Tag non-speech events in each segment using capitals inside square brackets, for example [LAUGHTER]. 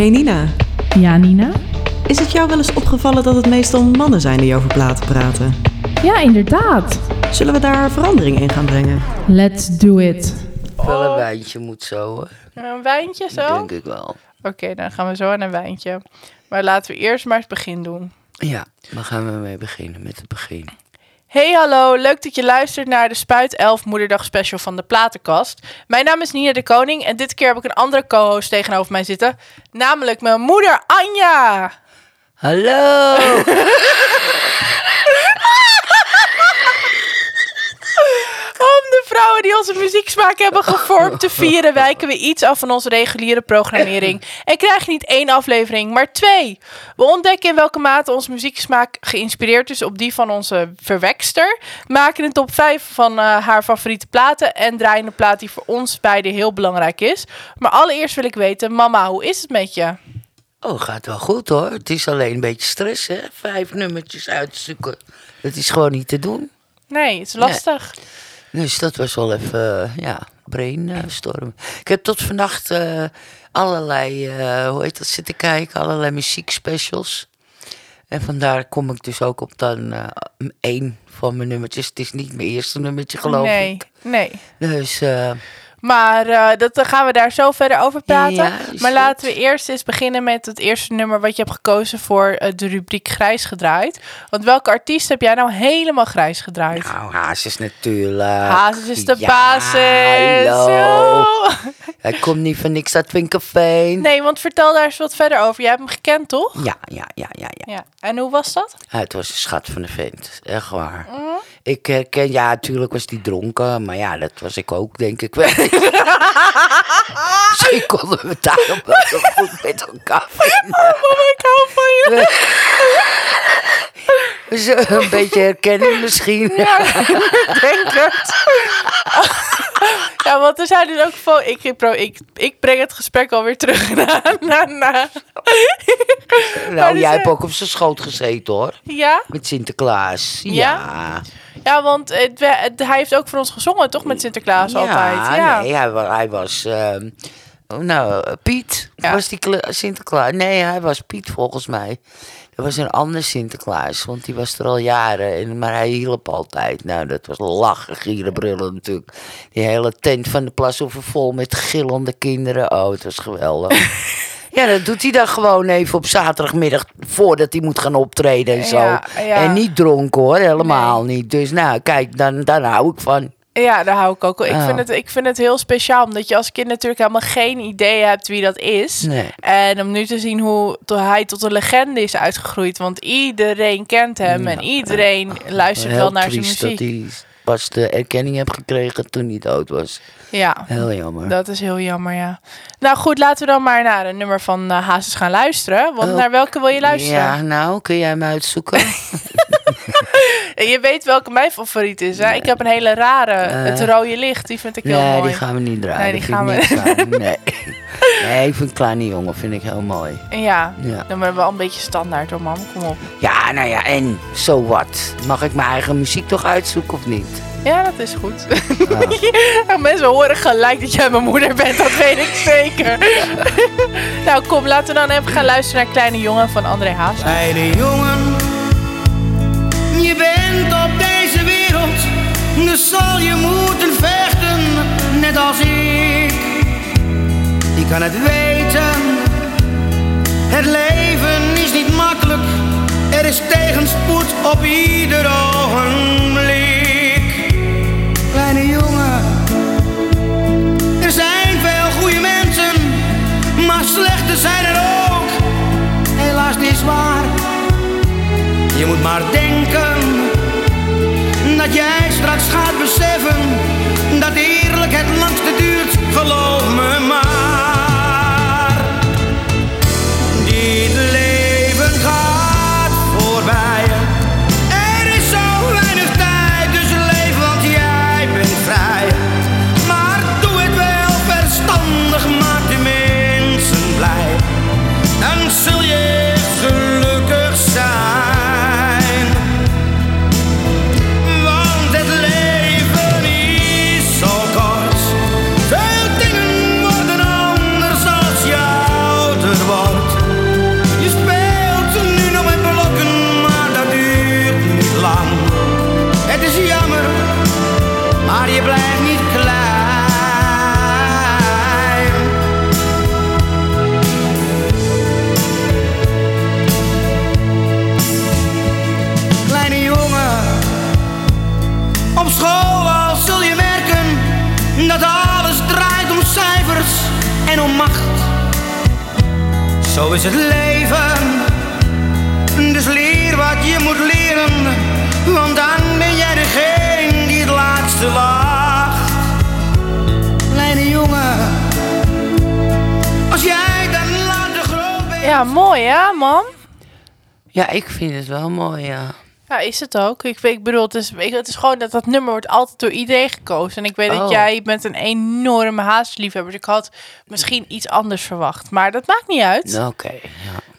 Hey Nina, Ja, Nina? is het jou wel eens opgevallen dat het meestal mannen zijn die over platen praten? Ja, inderdaad. Zullen we daar verandering in gaan brengen? Let's do it. Wel een wijntje moet zo? Een wijntje zo? denk ik wel. Oké, dan gaan we zo aan een wijntje. Maar laten we eerst maar het begin doen. Ja, dan gaan we mee beginnen met het begin. Hey hallo, leuk dat je luistert naar de Spuit 11 Moederdag Special van de Platenkast. Mijn naam is Nina de Koning en dit keer heb ik een andere co-host tegenover mij zitten. Namelijk mijn moeder Anja. Hallo! [LAUGHS] Om de vrouwen die onze muzieksmaak hebben gevormd te vieren, wijken we iets af van onze reguliere programmering. En krijg je niet één aflevering, maar twee. We ontdekken in welke mate onze muzieksmaak geïnspireerd is op die van onze verwekster. Maken een top 5 van eh, haar favoriete platen en draaien een plaat die voor ons beiden heel belangrijk is. Maar allereerst wil ik weten, mama, hoe is het met je? Oh, gaat wel goed hoor. Het is alleen een beetje stress, hè? Vijf nummertjes uitzoeken. Dat is gewoon niet te doen. Nee, het is lastig. Dus dat was wel even, ja, brainstorm. Ik heb tot vannacht eh, allerlei, eh, hoe heet dat, zitten kijken. Allerlei muziekspecials. En vandaar kom ik dus ook op dan eh, één van mijn nummertjes. Het is niet mijn eerste nummertje, geloof nee, ik. nee. Dus eh, Maar eh, dat, dan gaan we daar zo verder over praten. Ja, maar laten we eerst eens beginnen met het eerste nummer wat je hebt gekozen voor eh, de rubriek grijs gedraaid. Want welke artiest heb jij nou helemaal grijs gedraaid? nou, Hazes natuurlijk. Hazes is de Ja, basis. hallo. [LAUGHS] Hij komt niet van niks uit Vinkerveen. Nee, want vertel daar eens wat verder over. Jij hebt hem gekend, toch? Ja, ja, ja, ja, ja. Ja. En hoe was dat? Ja, Het was een schat van de vent. Echt waar. Mhm. Ik herken, ja, natuurlijk was die dronken. Maar ja, dat was ik ook, denk ik wel. [LAUGHS] [LAUGHS] Misschien konden we het daarom wel goed met elkaar vinden. Oh, ik hou van je. Zo een beetje herkenning misschien. Ja, ik denk het. Ja, want er zijn dus ook veel... Ik, ik, ik breng het gesprek alweer terug naar... Maar Nou, dus, jij eh, hebt ook op zijn schoot gezeten hoor. Ja? Met Sinterklaas. Ja? Ja. Ja, want het, we- het- hij heeft ook voor ons gezongen, toch? Met Sinterklaas altijd. Ja, nee, hij, wa- hij was... ehm, nou, Piet. Was die Sinterklaas? Nee, hij was Piet volgens mij. Er was een ander Sinterklaas, want die was er al jaren. En, maar hij hielp altijd. Nou, dat was lachen, gieren, brullen natuurlijk. Die hele tent van de plas over vol met gillende kinderen. Oh, het was geweldig. [LAUGHS] ja, dat doet hij dan gewoon even op zaterdagmiddag voordat hij moet gaan optreden en zo. Ja, ja. En niet dronken hoor, helemaal niet. Dus nou, kijk, dan, dan hou ik van. ja, daar hou ik ook wel. Ik, Oh. vind het, ik vind het heel speciaal, omdat je als kind natuurlijk helemaal geen idee hebt wie dat is. Nee. En om nu te zien hoe hij tot een legende is uitgegroeid. Want iedereen kent hem en iedereen luistert wel naar zijn muziek. Pas de erkenning heb gekregen toen hij dood was. Ja, Heel jammer. dat is heel jammer, ja. Nou goed, laten we dan maar naar een nummer van uh, Hazes gaan luisteren. Want Oh, naar welke wil je luisteren? Ja, nou, kun jij hem uitzoeken? En [LAUGHS] je weet welke mijn favoriet is, hè? Ik heb een hele rare, het rode licht, die vind ik heel nee, mooi. die gaan we niet draaien. Nee, die gaan we- niks [LAUGHS] aan. Nee. nee, ik vind Kleine Jongen vind ik heel mooi. Ja, Ja. dan ben wel een beetje standaard hoor, mam. Kom op. Ja, nou ja, en so what? Mag ik mijn eigen muziek toch uitzoeken of niet? Ja, dat is goed. [LAUGHS] Ja, mensen horen gelijk dat jij mijn moeder bent, dat weet ik zeker. [LAUGHS] nou, kom, laten we dan even gaan luisteren naar Kleine Jongen van André Haas. Kleine jongen, je bent op deze wereld, dus zal je moeten vechten, net als ik. Je kan het weten, het leven is niet makkelijk, er is tegenspoed op ieder ogenblik. Slechte zijn er ook helaas niet waar. Je moet maar denken dat jij straks gaat beseffen dat eerlijk het langste duurt, geloof me maar. Ja, ik vind het wel mooi, ja. Ja, is het ook. Ik, ik bedoel, het is, het is gewoon dat dat nummer wordt altijd door iedereen gekozen. En ik weet dat Oh. jij bent een enorme haastliefhebber. Dus ik had misschien iets anders verwacht. Maar dat maakt niet uit. Nou, Oké, ja.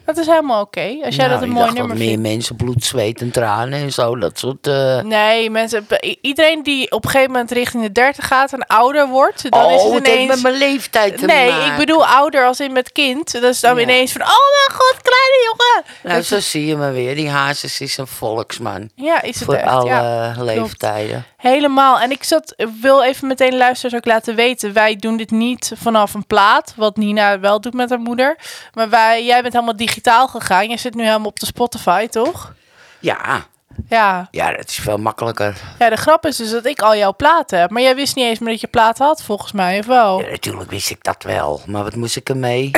Dat is helemaal oké. Als jij Nou, dat een mooi nummer dat meer vindt. mensen bloed, zweet en tranen en zo, dat soort... eh, Nee, mensen, iedereen die op een gegeven moment richting de 30 gaat en ouder wordt, dan is oh, het het heeft ineens. met mijn leeftijd te Nee, maken. ik bedoel ouder als in met kind. Dat is dan Ja. ineens van, oh mijn god, kleine jongen. Nou, zo zie je me weer. Die Hazes is een volksman. Ja, is het Voor echt. alle ja. leeftijden. Helemaal. En ik zat, wil even meteen luisteraars ook laten weten. Wij doen dit niet vanaf een plaat. Wat Nina wel doet met haar moeder. Maar wij, jij bent helemaal digitaal gegaan. Je zit nu helemaal op de Spotify, toch? Ja, Ja. ja, dat is veel makkelijker. ja, de grap is dus dat ik al jouw platen heb. Maar jij wist niet eens meer dat je platen had, volgens mij, of wel? Ja, natuurlijk wist ik dat wel. Maar wat moest ik ermee?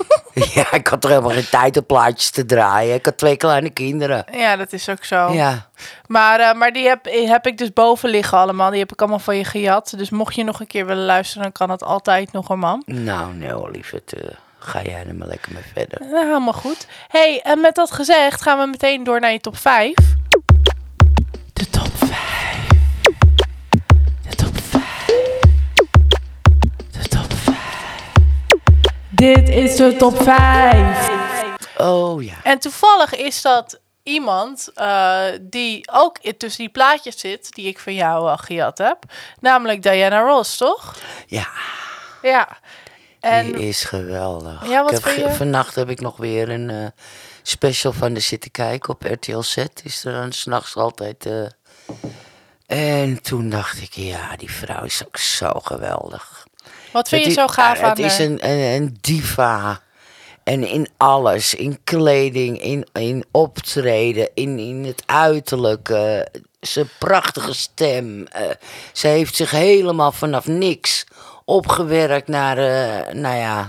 [LAUGHS] ja, ik had er helemaal geen tijd om plaatjes te draaien. Ik had twee kleine kinderen. Ja, dat is ook zo. Ja, Maar, eh, maar die heb, heb ik dus boven liggen allemaal. Die heb ik allemaal van je gejat. Dus mocht je nog een keer willen luisteren, dan kan het altijd nog een man. nou, nee hoor, lieverd. eh, ga jij er maar lekker mee verder. Nou, helemaal goed. hey, en met dat gezegd gaan we meteen door naar je top 5. De top 5. De top 5. De top 5. Dit is de top 5. Oh ja. En toevallig is dat iemand eh, die ook tussen die plaatjes zit, die ik van jou al gejat heb. Namelijk Diana Ross, toch? Ja, Ja. En die is geweldig. Ja, wat ik heb, je? Vannacht heb ik nog weer een eh, special van de zitten kijken op RTL Z. Is er dan s'nachts altijd... eh, En toen dacht ik, ja, die vrouw is ook zo geweldig. wat vind je Het zo is- gaaf aan Het is haar? een, een, een diva. En in alles. In kleding, in, in optreden, in, in het uiterlijke. Zijn prachtige stem. eh, ze heeft zich helemaal vanaf niks opgewerkt naar, eh, nou ja,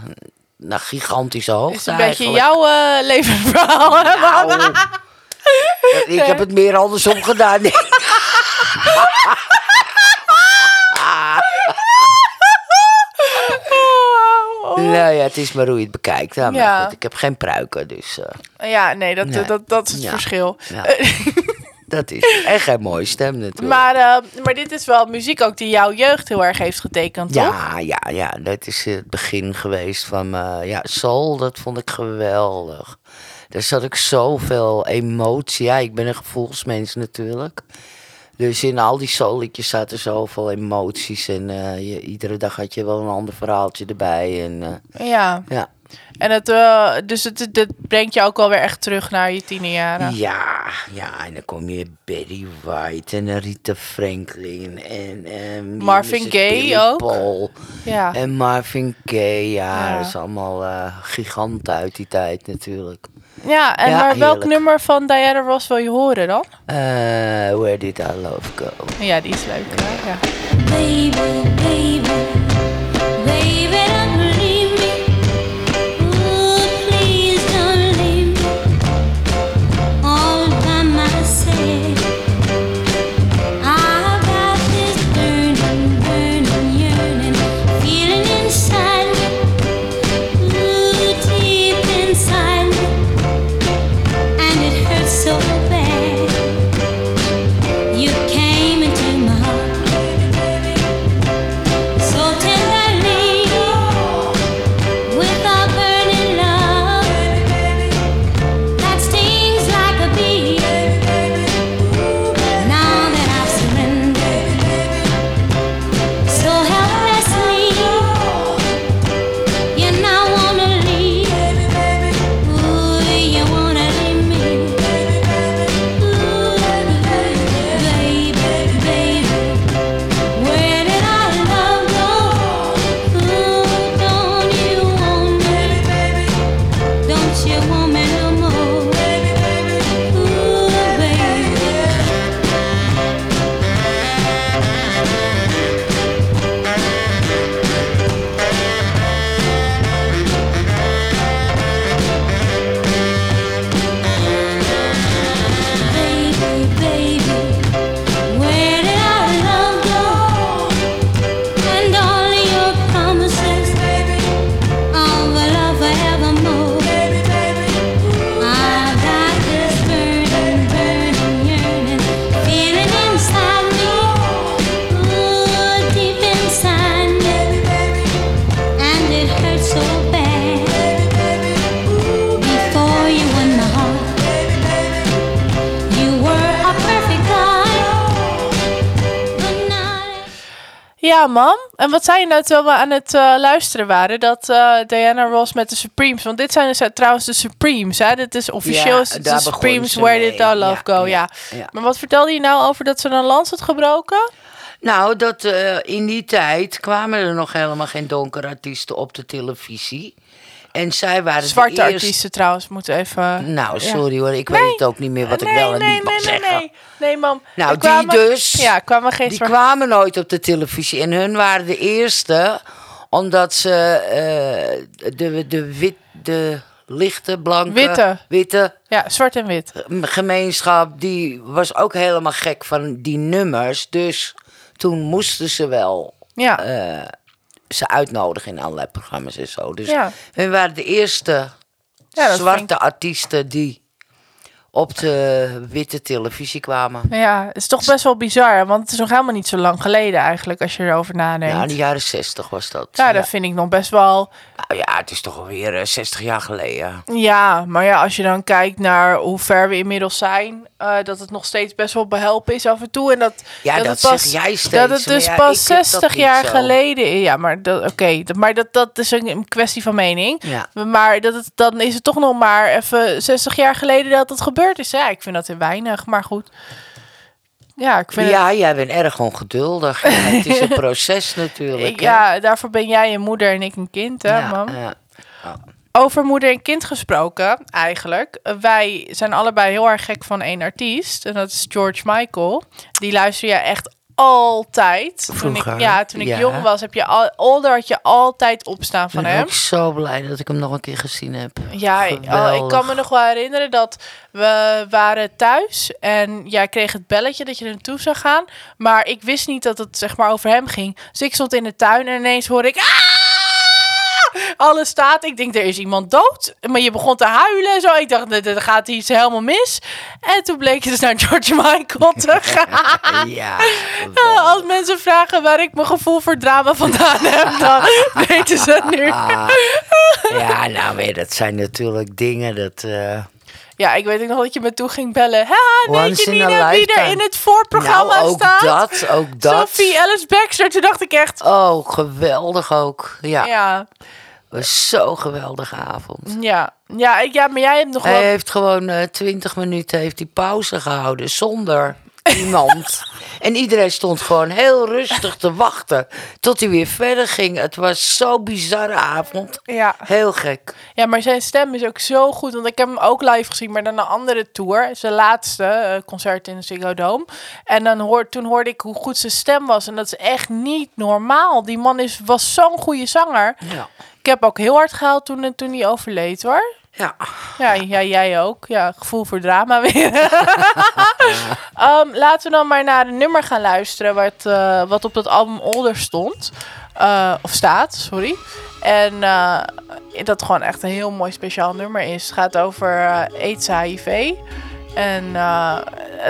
naar gigantische hoogte is een beetje jouw eh, levensverhaal. Nou, ik heb het meer andersom gedaan. [LAUGHS] nou ja, het is maar hoe je het bekijkt. Ja, maar Ja. goed, ik heb geen pruiken, dus eh, Ja, nee, dat, Nee. Dat, dat is het Ja. verschil. [LAUGHS] dat is en geen mooie stem natuurlijk. Maar, eh, maar dit is wel muziek ook die jouw jeugd heel erg heeft getekend, toch? ja, ja, ja, dat is het begin geweest van me. Ja, soul, dat vond ik geweldig. Daar zat ik zoveel emotie. Ja, ik ben een gevoelsmens natuurlijk. Dus in al die soulliedjes zaten zoveel emoties. En eh, je, iedere dag had je wel een ander verhaaltje erbij. En Ja. ja. En het, eh, dus het, het, het brengt je ook wel weer echt terug naar je tienerjaren. Ja, ja, en dan kom je Betty White en Rita Franklin en... Marvin? Gaye ook. Paul Ja. en Marvin Gaye, ja, Ja. dat is allemaal eh, giganten uit die tijd natuurlijk. Ja, en Ja, maar welk heerlijk. nummer van Diana Ross wil je horen dan? Eh, where did our love go? Ja, die is leuk. hè? Ja. Baby, baby, Je nou terwijl we aan het eh, luisteren waren? Dat eh, Diana Ross met de Supremes. Want dit zijn dus, eh, trouwens de Supremes, hè? Dit is officieel Ja, de Supremes. Where mee. did our love Ja, go? Ja. Maar wat vertelde je nou over dat ze een lans had gebroken? Nou, dat in die tijd kwamen er nog helemaal geen donkere artiesten op de televisie. En zij waren Zwarte de eerste... artiesten trouwens moeten even... Nou, sorry hoor, ik Nee. weet het ook niet meer wat ik nee, wel en nee, niet mag nee, zeggen. Nee, nee, nee, mam. Nou, Er die kwamen- dus. Ja, kwamen geen Die kwamen nooit op de televisie. En hun waren de eerste, omdat ze eh, de, de, wit, de lichte, blanke, Witte. witte Ja, zwart en wit. gemeenschap, die was ook helemaal gek van die nummers. Dus toen moesten ze wel Ja, eh, ze uitnodigen in allerlei programma's en zo. Dus Ja. we waren de eerste Ja, zwarte artiesten die op de witte televisie kwamen. ja, het is toch best wel bizar. Want het is nog helemaal niet zo lang geleden eigenlijk, als je erover nadenkt. Ja, in de jaren zestig was dat. Ja, dat vind ik nog best wel. Nou ja, het is toch alweer eh, 60 jaar geleden. Ja, maar ja, als je dan kijkt naar hoe ver we inmiddels zijn, eh, dat het nog steeds best wel behelpen is af en toe. En dat, Ja, dat het zeg jij steeds, Dat het dus ja, pas ik heb dat 60 niet jaar geleden is. Ja, maar dat, oké, dat- maar dat, dat is een, een kwestie van mening. Ja. Maar dat het, dan is het toch nog maar even 60 jaar geleden dat het gebeurd is. Ja, ik vind dat te weinig, maar goed. Ja, ik vind het, Ja, jij bent erg ongeduldig. Ja, het is een [LAUGHS] proces natuurlijk. hè? ja, daarvoor ben jij een moeder en ik een kind, hè, Ja, mam? ja. Over moeder en kind gesproken, eigenlijk. Wij zijn allebei heel erg gek van één artiest. En dat is George Michael. Die luister je echt altijd. Toen ik, ja, toen ik ja. jong was, heb je al, Older had je altijd opstaan van Ik ben hem. zo blij dat ik hem nog een keer gezien heb. Ja, ik, oh, ik kan me nog wel herinneren dat we waren thuis en jij kreeg het belletje dat je er naartoe zou gaan. Maar ik wist niet dat het zeg maar over hem ging. Dus ik stond in de tuin en ineens hoor ik... "Ah!" Alles staat. Ik denk, er is iemand dood. Maar je begon te huilen en zo. Ik dacht, er gaat iets helemaal mis. En toen bleek je dus naar George Michael te [LAUGHS] gaan. Ja, [LAUGHS] Als mensen vragen waar ik mijn gevoel voor drama vandaan heb, dan [LAUGHS] weten ze het nu. ja, nou weet je, dat zijn natuurlijk dingen dat... eh, Ja, ik weet ook nog dat je me toe ging bellen. Ha, weet je Nina wie er in het voorprogramma nou, ook staat? dat, ook dat. Sophie Alice Baxter. Toen dacht ik echt... Oh, geweldig ook. Ja, Ja, was zo'n geweldige avond. ja, ja, ik- ja, maar jij hebt nog Hij wel... heeft gewoon eh, twintig minuten heeft hij pauze gehouden zonder iemand. [LAUGHS] en iedereen stond gewoon heel rustig te wachten tot hij weer verder ging. Het was zo'n bizarre avond. Ja. Heel gek. ja, maar zijn stem is ook zo goed. Want ik heb hem ook live gezien, maar dan een andere tour. Zijn laatste eh, concert in de Ziggo Dome. En dan hoor, toen hoorde ik hoe goed zijn stem was. En dat is echt niet normaal. Die man is, was zo'n goede zanger. Ja. Ik heb ook heel hard gehaald toen, toen hij overleed, hoor. Ja. Ja, ja, jij ook. Ja, gevoel voor drama weer. [LAUGHS] Ehm, laten we dan maar naar een nummer gaan luisteren wat, eh, wat op dat album Older stond. Eh, of staat, sorry. En eh, dat gewoon echt een heel mooi speciaal nummer is. Het gaat over eh AIDS HIV. En eh,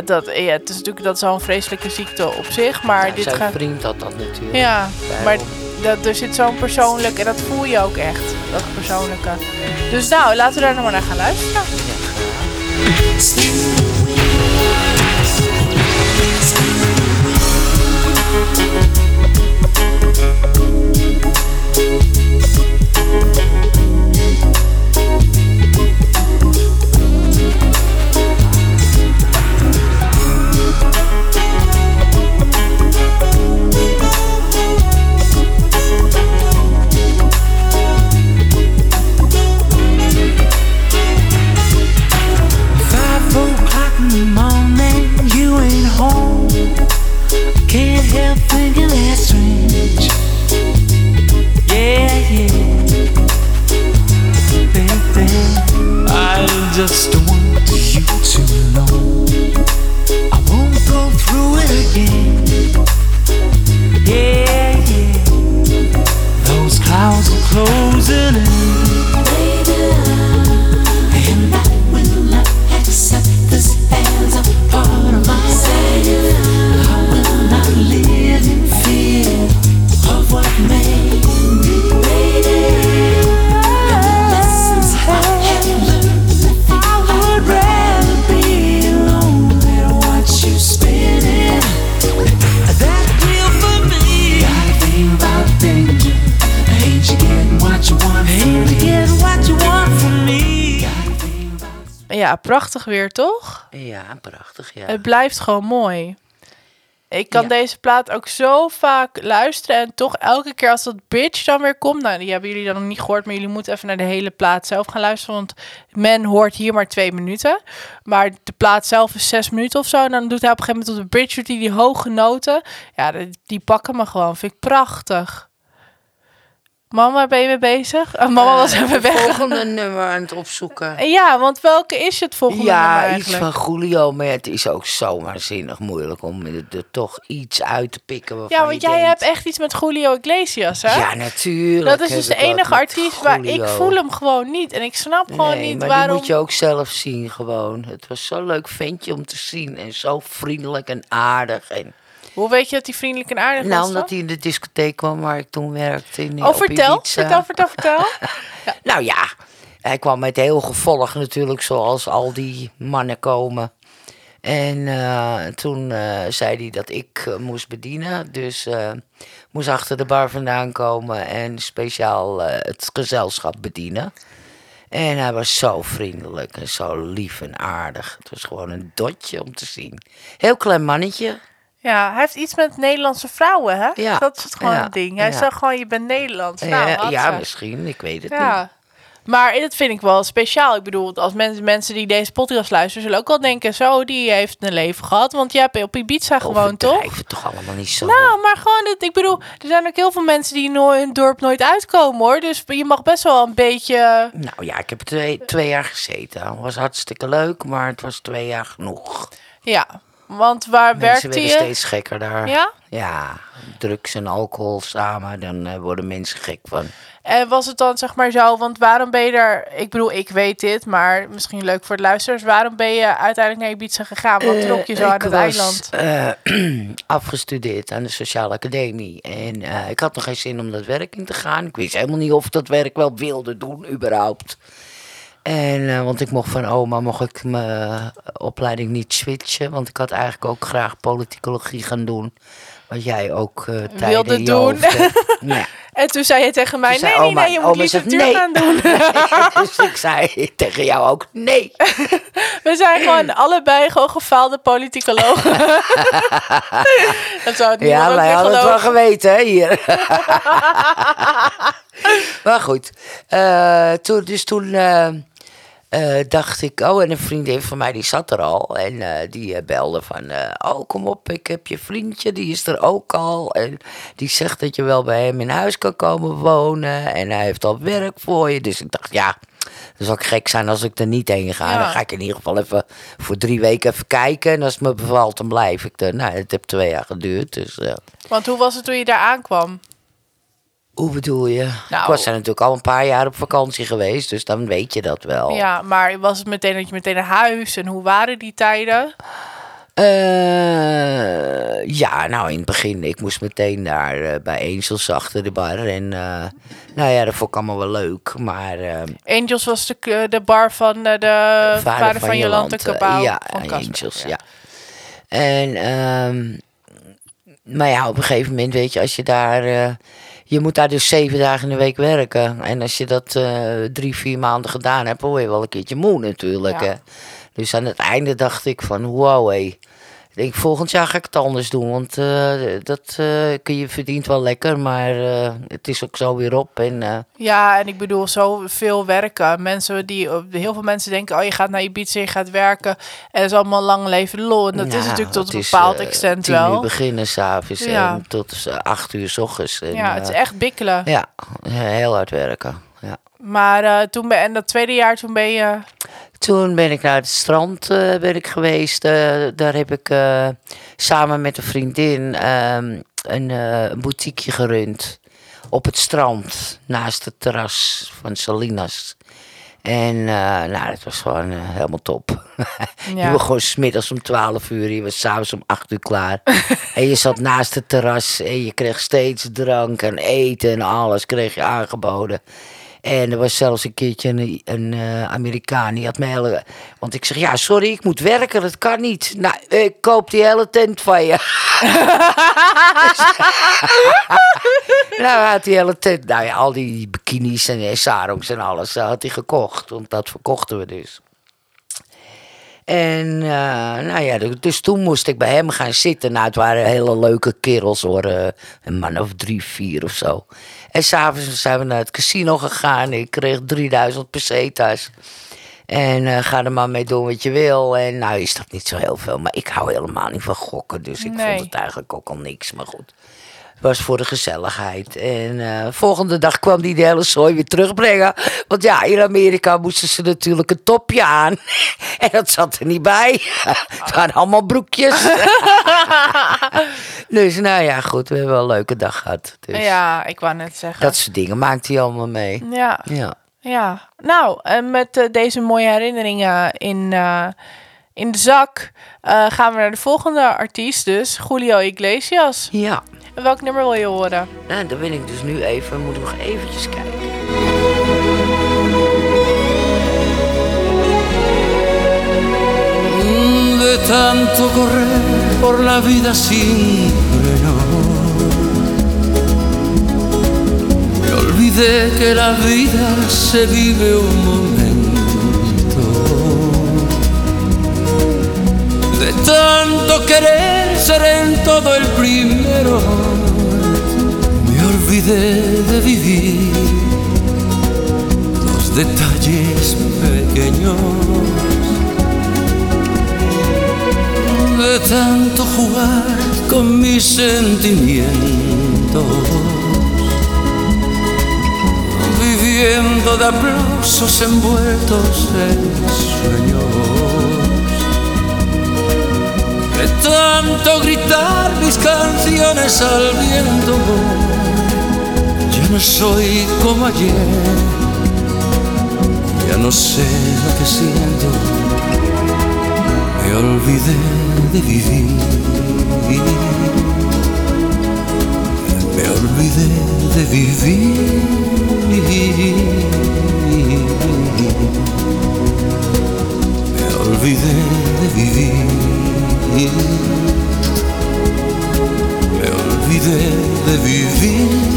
dat, ja, het is natuurlijk dat is al een vreselijke ziekte op zich. Maar Ja, dit zijn gaat... vriend had dat natuurlijk. Ja, maar. Dat, er zit zo'n persoonlijk... En dat voel je ook echt, dat persoonlijke. Dus nou, laten we daar nog maar naar gaan luisteren. just Ja, prachtig weer, toch? Ja, prachtig, ja. Het blijft gewoon mooi. Ik kan Ja. deze plaat ook zo vaak luisteren. En toch elke keer als dat bitch dan weer komt. Nou, die hebben jullie dan nog niet gehoord. Maar jullie moeten even naar de hele plaat zelf gaan luisteren. Want men hoort hier maar twee minuten. Maar de plaat zelf is zes minuten of zo. En dan doet hij op een gegeven moment op de bridge hij die hoge noten. Ja, die, die pakken me gewoon. Vind ik prachtig. Mama, ben je mee bezig? Oh, mama was even Het weg. volgende nummer aan het opzoeken. [LAUGHS] Ja, want welke is het volgende nummer Ja, iets van Julio, maar het is ook zo waanzinnig moeilijk om er toch iets uit te pikken. Ja, want jij denkt, hebt echt iets met Julio Iglesias, hè? Ja, natuurlijk. Dat is dus de enige artiest waar ik voel hem gewoon niet. En ik snap gewoon nee, niet maar waarom. moet je ook zelf zien gewoon. Het was zo'n leuk ventje om te zien. En zo vriendelijk en aardig. En, Hoe weet je dat hij vriendelijk en aardig nou, was? omdat dan? hij in de discotheek kwam waar ik toen werkte. In, Oh, op vertel, vertel, vertel, vertel. [LAUGHS] Nou ja, hij kwam met heel gevolg natuurlijk, zoals al die mannen komen. En eh, toen eh, zei hij dat ik eh, moest bedienen. Dus eh moest achter de bar vandaan komen en speciaal eh, het gezelschap bedienen. En hij was zo vriendelijk en zo lief en aardig. Het was gewoon een dotje om te zien. Heel klein mannetje. Ja, hij heeft iets met Nederlandse vrouwen, hè? Ja, Dat is het gewoon ja, een ding. Hij ja. zegt gewoon, je bent Nederlands. Nou, ja, misschien. Ik weet het niet. Maar dat vind ik wel speciaal. Ik bedoel, als mensen, mensen die deze podcast luisteren, zullen ook wel denken: zo, die heeft een leven gehad. Want jij hebt op Ibiza gewoon, toch? Overdrijf het toch allemaal niet zo. Nou, maar gewoon, het, ik bedoel, er zijn ook heel veel mensen die in hun dorp nooit uitkomen hoor. Dus je mag best wel een beetje. Nou ja, ik heb twee, twee jaar gezeten. Het was hartstikke leuk, maar het was twee jaar genoeg. Ja, want waar Mensen werkte werden je? steeds gekker daar. Ja? Ja, drugs en alcohol samen, dan eh, worden mensen gek van. En was het dan zeg maar zo, want waarom ben je daar, ik bedoel, ik weet dit, maar misschien leuk voor de luisteraars, waarom ben je uiteindelijk naar Ibiza gegaan? Wat trok je zo aan het was, eiland? eh, [CLEARS THROAT] afgestudeerd aan de Sociale Academie. En eh, ik had nog geen zin om dat werk in te gaan. Ik wist helemaal niet of ik dat werk wel wilde doen, überhaupt. En, eh, want ik mocht van oma mocht ik mijn opleiding niet switchen. Want ik had eigenlijk ook graag politicologie gaan doen. Wat jij ook eh tijden Wilde doen. [LAUGHS] Ja. En toen zei je tegen mij, zei nee, nee, oma- nee, je moet literatuur nee. gaan doen. [LAUGHS] dus ik zei [LAUGHS] tegen jou ook nee. We zijn gewoon allebei gewoon gefaalde politicologen. dat zou het Ja, wij hadden het wel geweten, hè, hier. maar goed. eh, toen, dus toen eh, eh, dacht ik... Oh, en een vriendin van mij, die zat er al. En eh, die eh, belde van... oh, kom op, ik heb je vriendje, die is er ook al. En die zegt dat je wel bij hem in huis kan komen wonen. En hij heeft al werk voor je. Dus ik dacht, ja... Dan zou ik gek zijn als ik er niet heen ga. Ja. Dan ga ik in ieder geval even voor drie weken even kijken. En als het me bevalt, dan blijf ik er. Nou, het heeft twee jaar geduurd. Dus Want hoe was het toen je daar aankwam? Hoe bedoel je? Nou. Ik was er natuurlijk al een paar jaar op vakantie geweest. Dus dan weet je dat wel. Ja, maar was het meteen dat je meteen naar huis? En hoe waren die tijden? Eh, ja, nou in het begin. Ik moest meteen daar eh, bij Angels achter de bar. En eh, nou ja, dat vond ik allemaal wel leuk. Maar Angels was de, de bar van de vader, van, Jolante Cabau. Ja, van Angels, ja. En, ehm, maar ja, op een gegeven moment weet je, als je daar... je moet daar dus zeven dagen in de week werken. En als je dat eh, drie, vier maanden gedaan hebt, word je wel een keertje moe natuurlijk. Ja. Hè. Dus aan het einde dacht ik van, wow, hé. Ik denk, volgend jaar ga ik het anders doen. Want eh, dat eh, kun je verdient wel lekker, maar eh, het is ook zo weer op. En Ja, en ik bedoel, zoveel werken. Mensen die, heel veel mensen denken, oh je gaat naar Ibiza, je gaat werken. En dat is allemaal lang leven lol. En dat is natuurlijk tot een is, bepaald eh, extent tien wel. uur beginnen s'avonds Ja. en tot acht uur s ochtends. En, Ja, het is echt bikkelen. Ja, heel hard werken. Ja. Maar toen ben, en dat tweede jaar, toen ben je... Toen ben ik naar het strand eh, ben ik geweest. Eh, daar heb ik eh, samen met een vriendin ehm, een boutiqueje gerund. Op het strand, naast het terras van Salinas. En eh, nou, dat was gewoon helemaal top. [LAUGHS] Ja. Je begon smiddags om 12 uur, je was s'avonds om 8 uur klaar. [LAUGHS] en je zat naast het terras en je kreeg steeds drank en eten en alles kreeg je aangeboden. En er was zelfs een keertje een, eh, Amerikaan, die had me hele... Want ik zeg, ja, sorry, ik moet werken, dat kan niet. Nou, ik koop die hele tent van je. [LAUGHS] nou, hij had die hele tent, nou ja, al die bikinis en sarongs en alles, had hij gekocht. Want dat verkochten we dus. En eh, nou ja, dus toen moest ik bij hem gaan zitten. Nou, het waren hele leuke kerels hoor. eh, een man of drie, vier of zo. En s'avonds zijn we naar het casino gegaan. Ik kreeg 3000 pesetas. En eh, ga er maar mee doen wat je wil. En nou is dat niet zo heel veel. Maar ik hou helemaal niet van gokken. Dus ik Nee. vond het eigenlijk ook al niks. Maar goed. Was voor de gezelligheid. En eh, volgende dag kwam die de hele zooi weer terugbrengen. Want ja, in Amerika moesten ze natuurlijk een topje aan. [LAUGHS] en dat zat er niet bij. [LAUGHS] het waren allemaal broekjes. [LAUGHS] dus nou ja, goed. We hebben wel een leuke dag gehad. Dus Ja, ik wou net zeggen. dat soort dingen maakt hij allemaal mee. Ja, Ja. ja. Nou, en met eh, deze mooie herinneringen in, eh, in de zak gaan we naar de volgende artiest, dus Julio Iglesias. Ja. En welk nummer wil je horen? Nou, dan ben ik dus nu even, moet ik nog eventjes kijken. de tanto correr por la vida sin freno. Me olvidé que la vida se vive un momento. De tanto querer ser en todo el primero, me olvidé de vivir los detalles pequeños. De tanto jugar con mis sentimientos, viviendo de aplausos envueltos en sueños, de tanto gritar mis canciones al viento, ya no soy como ayer, ya no sé lo que siento me olvidé de vivir. Me olvidé de vivir. Me olvidé de vivir. Me olvidé de vivir.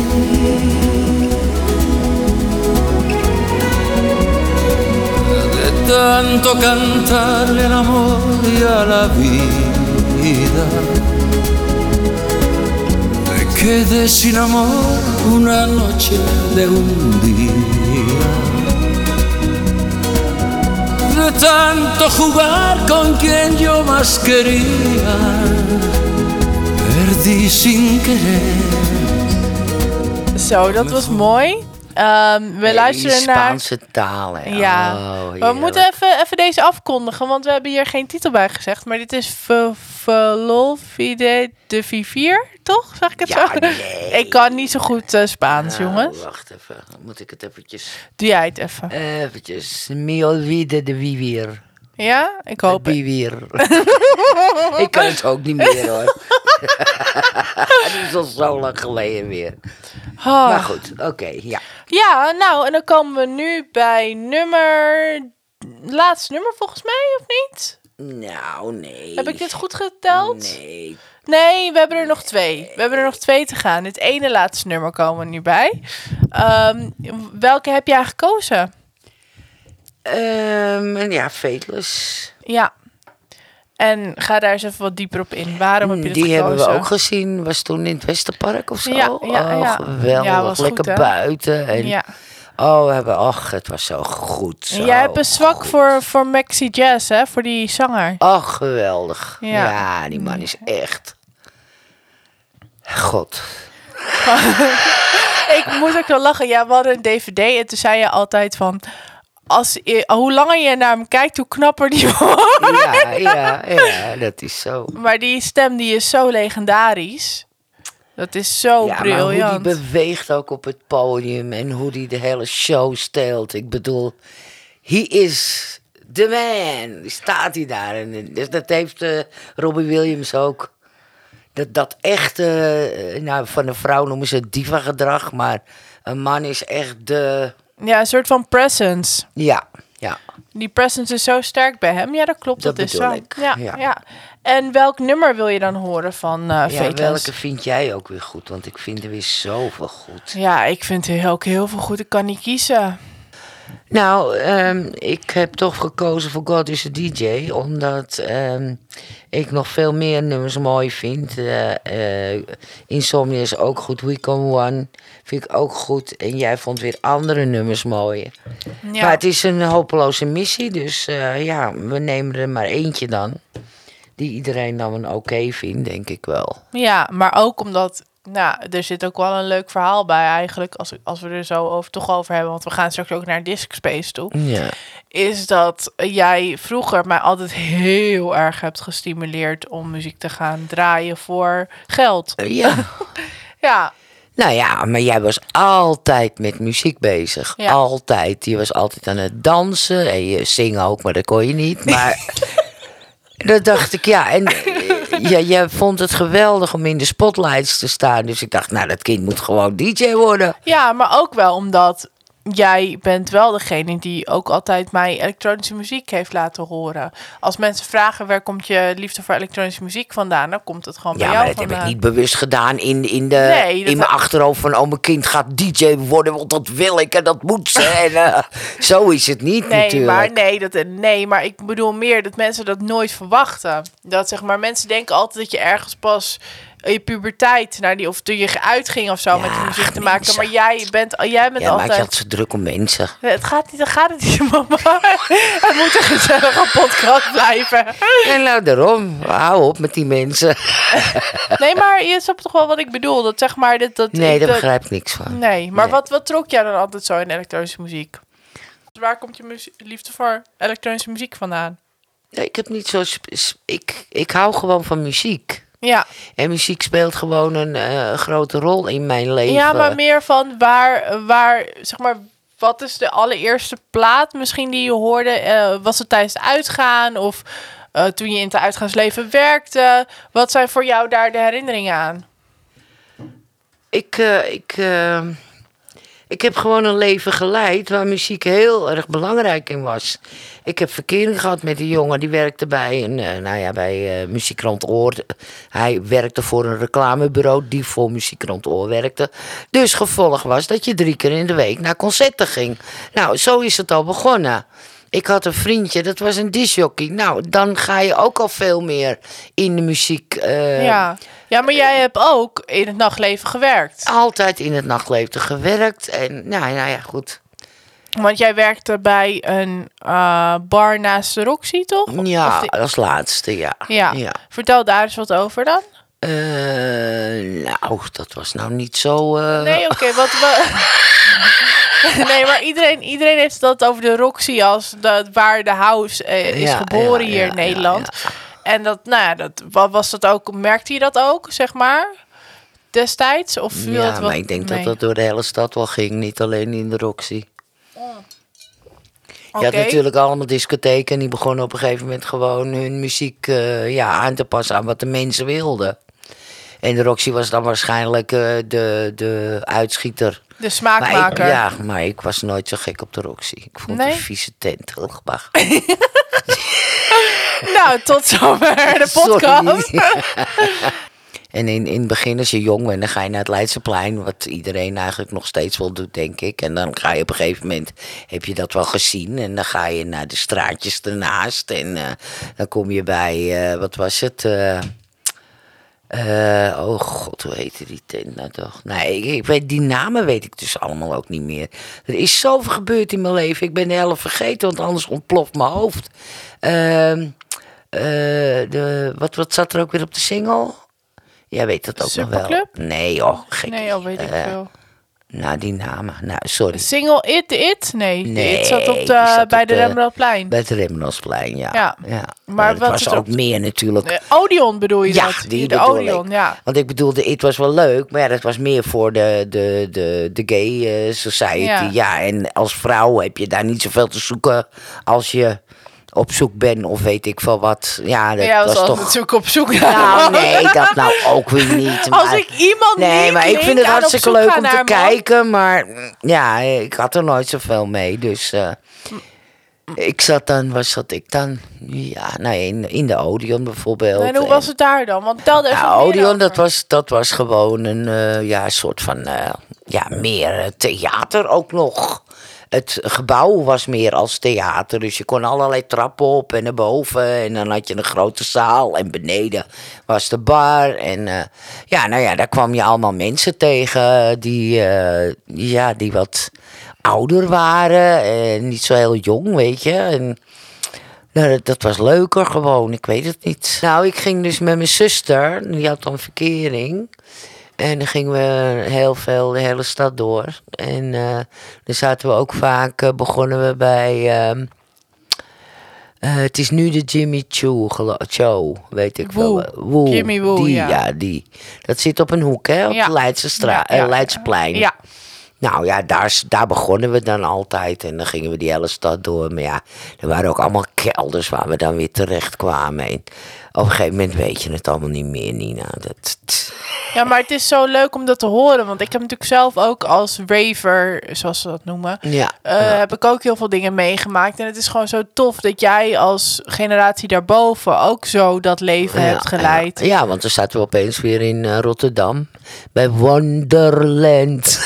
tanto cantarle al a la vida. Me quedé sin amor una noche de un día. De tanto jugar con quien yo más quería, perdí sin querer. Zo, dat was mooi. Ehm, we luisteren die naar... Spaanse taal. hè. Ja, Oh, we moeten even, even deze afkondigen, want we hebben hier geen titel bij gezegd. Maar dit is Ve- Velolfide de Vivier, toch? Zeg ik het Ja, zo? nee. [LAUGHS] Ik kan niet zo goed eh, Spaans, Nou, jongens. Wacht even, dan moet ik het eventjes... Doe jij het even. Eventjes. Olvide de vivir. Ja, ik hoop het. Vivir. [LAUGHS] ik kan het ook niet meer hoor. [LAUGHS] Het is al zo lang geleden weer. Oh. Maar goed, oké, ja. Ja, nou, en dan komen we nu bij nummer... Laatste nummer volgens mij, of niet? Nou, nee. Heb ik dit goed geteld? Nee. Nee, we hebben er nog twee. We hebben er nog twee te gaan. Het ene laatste nummer komen we nu bij. Ehm, welke heb jij gekozen? Ehm, en ja, Fateless. Ja. En ga daar eens even wat dieper op in. Waarom heb je Die gekozen? hebben we ook gezien. Was toen in het Westerpark of zo. Ja, ja, oh, ja. geweldig. Ja, was Lekker goed, buiten. En, Ja. Oh, we hebben, ach, het was zo goed. En Zo jij hebt een zwak goed. voor, voor Maxi Jazz, hè? Voor die zanger. Ach, geweldig. Ja. Ja. die man is echt... God. [LAUGHS] Ik moet ook wel lachen. Ja, we hadden een dvd en toen zei je altijd van... Als, je- hoe langer je naar hem kijkt, hoe knapper die [LAUGHS] wordt. Ja, ja, ja, dat is zo. Maar die stem die is zo legendarisch. Dat is zo ja, maar hoe briljant. die beweegt ook op het podium en hoe die de hele show steelt. Ik bedoel, he is the man. Die Staat hij daar. En dus dat heeft eh, Robbie Williams ook. Dat, dat echte, eh, nou, van een vrouw noemen ze het diva-gedrag, maar een man is echt de, Ja, een soort van presence. ja, ja. Die presence is zo sterk bij hem. Ja, dat klopt. Dat, Dat is zo. ik, Ja, ja. ja. En welk nummer wil je dan horen van eh Ja, welke vind jij ook weer goed? Want ik vind er weer zoveel goed. Ja, ik vind er ook heel veel goed. Ik kan niet kiezen. Nou, ehm, ik heb toch gekozen voor God is a DJ, omdat ehm, ik nog veel meer nummers mooi vind. Eh, eh, Insomnia is ook goed, We Come One vind ik ook goed. En jij vond weer andere nummers mooi. Ja. Maar het is een hopeloze missie, dus ja, we nemen er maar eentje dan. Die iedereen dan een oké vindt, denk ik wel. Ja, maar ook omdat, nou, er zit ook wel een leuk verhaal bij eigenlijk, als, als we er zo over, toch over hebben, want we gaan straks ook naar Disc Space toe, Ja. is dat jij vroeger mij altijd heel erg hebt gestimuleerd om muziek te gaan draaien voor geld. ja. [LAUGHS] Ja, Nou ja, maar jij was altijd met muziek bezig. Ja. Altijd. Je was altijd aan het dansen en je zingen ook, maar dat kon je niet. Maar [LAUGHS] dat dacht ik, ja. En eh, ja, jij vond het geweldig om in de spotlights te staan. Dus ik dacht, nou, dat kind moet gewoon DJ worden. ja, maar ook wel omdat jij bent wel degene die ook altijd mij elektronische muziek heeft laten horen. Als mensen vragen waar komt je liefde voor elektronische muziek vandaan, dan komt het gewoon bij Ja, jou maar dat heb ik niet bewust gedaan in, in, de, Nee, in mijn achterhoofd van... oh, mijn kind gaat DJ worden, want dat wil ik en dat moet ze. En, eh, [LAUGHS] zo is het niet Nee, natuurlijk. maar nee, dat, nee, maar ik bedoel meer dat mensen dat nooit verwachten. Dat zeg maar, mensen denken altijd dat je ergens pas je puberteit, naar die, of toen je uitging of zo, Ja, met die muziek te mensen. maken. Maar jij bent, jij bent ja, maar ik altijd... had zo druk om mensen. Het gaat niet, dan gaat het niet, [LAUGHS] mama. Het moet een gezellige podcast blijven. En nou, daarom. Hou op met die mensen. Nee, maar je snapt toch wel wat ik bedoel? Dat zeg maar, dat... dat Nee, daar begrijp ik niks van. Nee, maar Nee. Wat, wat trok jij dan altijd zo in elektronische muziek? Waar komt je liefde voor elektronische muziek vandaan? Nee, ik heb niet zo... Ik, ik hou gewoon van muziek. Ja, En muziek speelt gewoon een eh, grote rol in mijn leven. ja maar meer van waar, waar, zeg maar, wat is de allereerste plaat misschien die je hoorde? Eh, was het tijdens het uitgaan of eh, toen je in het uitgaansleven werkte? Wat zijn voor jou daar de herinneringen aan? Ik, ik, ik heb gewoon een leven geleid waar muziek heel erg belangrijk in was. Ik heb verkering gehad met een jongen die werkte bij een, eh, nou ja, bij eh Muziekrand Oor. Hij werkte voor een reclamebureau die voor Muziekrand Oor werkte. Dus gevolg was dat je drie keer in de week naar concerten ging. Nou, zo is het al begonnen. Ik had een vriendje, dat was een disjockey. Nou, dan ga je ook al veel meer in de muziek. eh, ja. Ja, maar jij hebt ook in het nachtleven gewerkt. altijd in het nachtleven gewerkt. En nou, nou ja, goed. Want jij werkte bij een eh, bar naast de Roxy, toch? Ja, als laatste, ja. ja. ja. Vertel daar eens wat over dan. Eh, nou, dat was nou niet zo... eh, Nee, oké, [LAUGHS] wat we. [LAUGHS] nee, maar iedereen, iedereen heeft dat over de Roxy als dat waar de house eh, is Ja, geboren ja, hier in Nederland. En dat, nou ja, dat wat was dat ook? Merkte je dat ook, zeg maar? Destijds? Of viel ja, het maar ik denk dat dat door de hele stad wel ging. Niet alleen in de Roxy. Je had natuurlijk allemaal discotheken. En die begonnen op een gegeven moment gewoon hun muziek eh, ja, aan te passen aan wat de mensen wilden. En de Roxy was dan waarschijnlijk eh, de, de uitschieter. De Maar ik, smaakmaker. ja, maar ik was nooit zo gek op de Roxy. Ik vond Nee? een vieze tent. Ugh. [LAUGHS] Nou, tot zover de [LAUGHS] podcast. [LAUGHS] En in, in het begin, als je jong bent, dan ga je naar het Leidseplein. Wat iedereen eigenlijk nog steeds wel doet, denk ik. En dan ga je op een gegeven moment, heb je dat wel gezien. En dan ga je naar de straatjes ernaast. En eh, dan kom je bij, eh, wat was het? Eh, oh god, hoe heette die tent nou toch? Nee, ik, ik weet, die namen weet ik dus allemaal ook niet meer. Er is zoveel gebeurd in mijn leven. Ik ben de helft vergeten, want anders ontploft mijn hoofd. Ehm, eh, de, wat, wat zat er ook weer op de single? Jij weet dat ook nog wel. Nee, oh, gek. Nee, al weet ik Eh, veel. Nou, die namen. Nou, sorry. Single It It? Nee, Nee, It zat op de, zat op bij de de- Rembrandtplein. Bij het Rembrandtsplein, ja. Ja. ja. Maar wat was ook meer natuurlijk. De Odeon bedoel je Ja, dat? die de Odeon, ik. ja. Want ik bedoelde, het was wel leuk, maar ja, dat was meer voor de, de, de, de gay eh, society. Ja. Ja. en als vrouw heb je daar niet zoveel te zoeken als je op zoek bent of weet ik veel wat. Ja, dat Ja, was was toch... zoek op zoek naar Nou, nee, dat nou ook weer niet. [LAUGHS] Als ik iemand Nee, maar ik vind het hartstikke leuk om te man. kijken. Maar ja, ik had er nooit zoveel mee. Dus eh, ik zat dan, waar zat ik dan? Ja, nou, in, in de Odeon bijvoorbeeld. En hoe was het daar dan? Want even Nou, Odeon, over. dat was, dat was gewoon een eh, ja, soort van, eh, ja, meer theater ook nog. Het gebouw was meer als theater. Dus je kon allerlei trappen op en naar boven. En dan had je een grote zaal. En beneden was de bar. En eh, ja, nou ja, daar kwam je allemaal mensen tegen die, eh, ja, die wat ouder waren. En niet zo heel jong, weet je. En nou, dat, dat was leuker gewoon, ik weet het niet. Nou, ik ging dus met mijn zuster, die had dan verkering. En dan gingen we heel veel de hele stad door. En eh, dan zaten we ook vaak, eh, begonnen we bij... ehm, eh, het is nu de Jimmy Choo, Cho, weet ik Woo. wel. Woe. Jimmy Woo, die, ja. die. Dat zit op een hoek, hè, op Ja. de Leidse, stra- Ja, eh, ja, Nou ja, daar, daar begonnen we dan altijd. En dan gingen we die hele stad door. Maar ja, er waren ook allemaal kelders waar we dan weer terecht kwamen. En op een gegeven moment weet je het allemaal niet meer, Nina. Dat, ja, maar het is zo leuk om dat te horen. Want ik heb natuurlijk zelf ook als raver, zoals ze dat noemen... ja. eh, heb ik ook heel veel dingen meegemaakt. En het is gewoon zo tof dat jij als generatie daarboven ook zo dat leven Ja, hebt geleid. Ja, ja, want dan zaten we opeens weer in eh, Rotterdam. Bij Wonderland.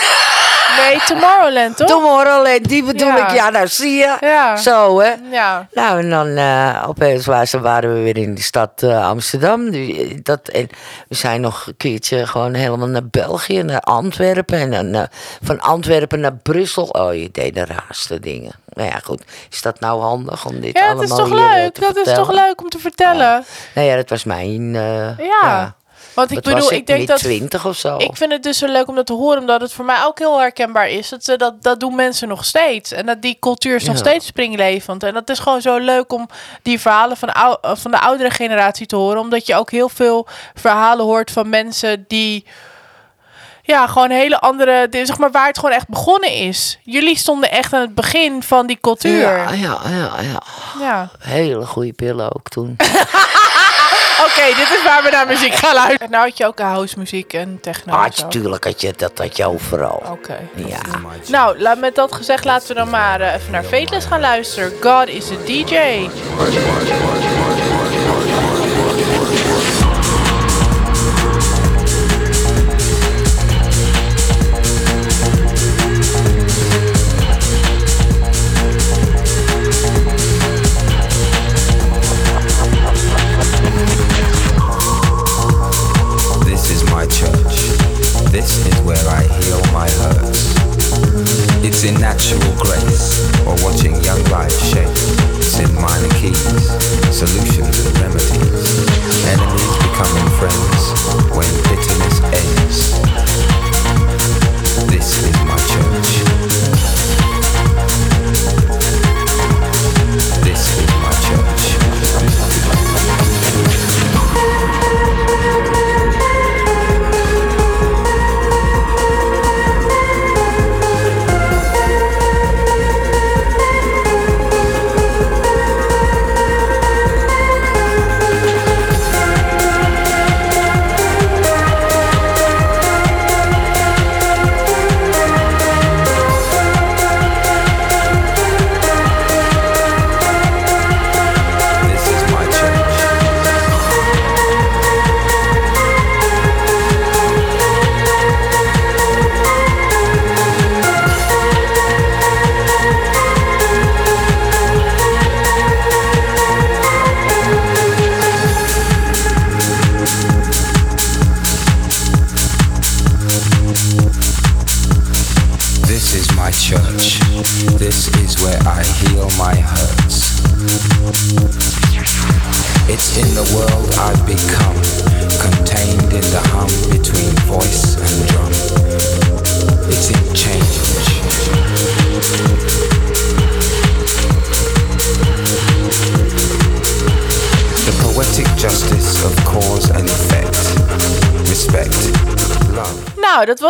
Nee, Tomorrowland, toch? Tomorrowland, die bedoel Ja. ik. Ja, nou zie je. Ja. Zo, hè. Ja. Nou, en dan eh, opeens waren, waren we weer in de stad eh, Amsterdam. Die- Dat, en we zijn nog een keertje gewoon helemaal naar België, naar Antwerpen. En dan eh, van Antwerpen naar Brussel. Oh, je deed de raarste dingen. Nou ja, goed. Is dat nou handig om dit Ja, allemaal het is toch hier, eh, leuk? te Dat is toch leuk om te vertellen? Nou ja, dat was mijn... eh, Ja. Want ik Wat bedoel, ik denk dat... twintig of zo. Ik vind het dus zo leuk om dat te horen, omdat het voor mij ook heel herkenbaar is. Dat, dat, dat doen mensen nog steeds. En dat die cultuur is nog steeds springlevend. En dat is gewoon zo leuk om die verhalen van, ou- van de oudere generatie te horen. Omdat je ook heel veel verhalen hoort van mensen die... Ja, gewoon hele andere... Zeg maar waar het gewoon echt begonnen is. Jullie stonden echt aan het begin van die cultuur. Ja, ja, ja, ja. ja. Hele goede pillen ook toen. [LAUGHS] Oké, dit is waar we naar muziek gaan luisteren. En nou had je ook house muziek en techno. Ah, tuurlijk had je dat had je overal. Oké. Ja. Nou, met dat gezegd laten we dan maar eh, even naar Fateless gaan luisteren. God is a DJ. In natural grace or watching young life shape. In minor keys, solutions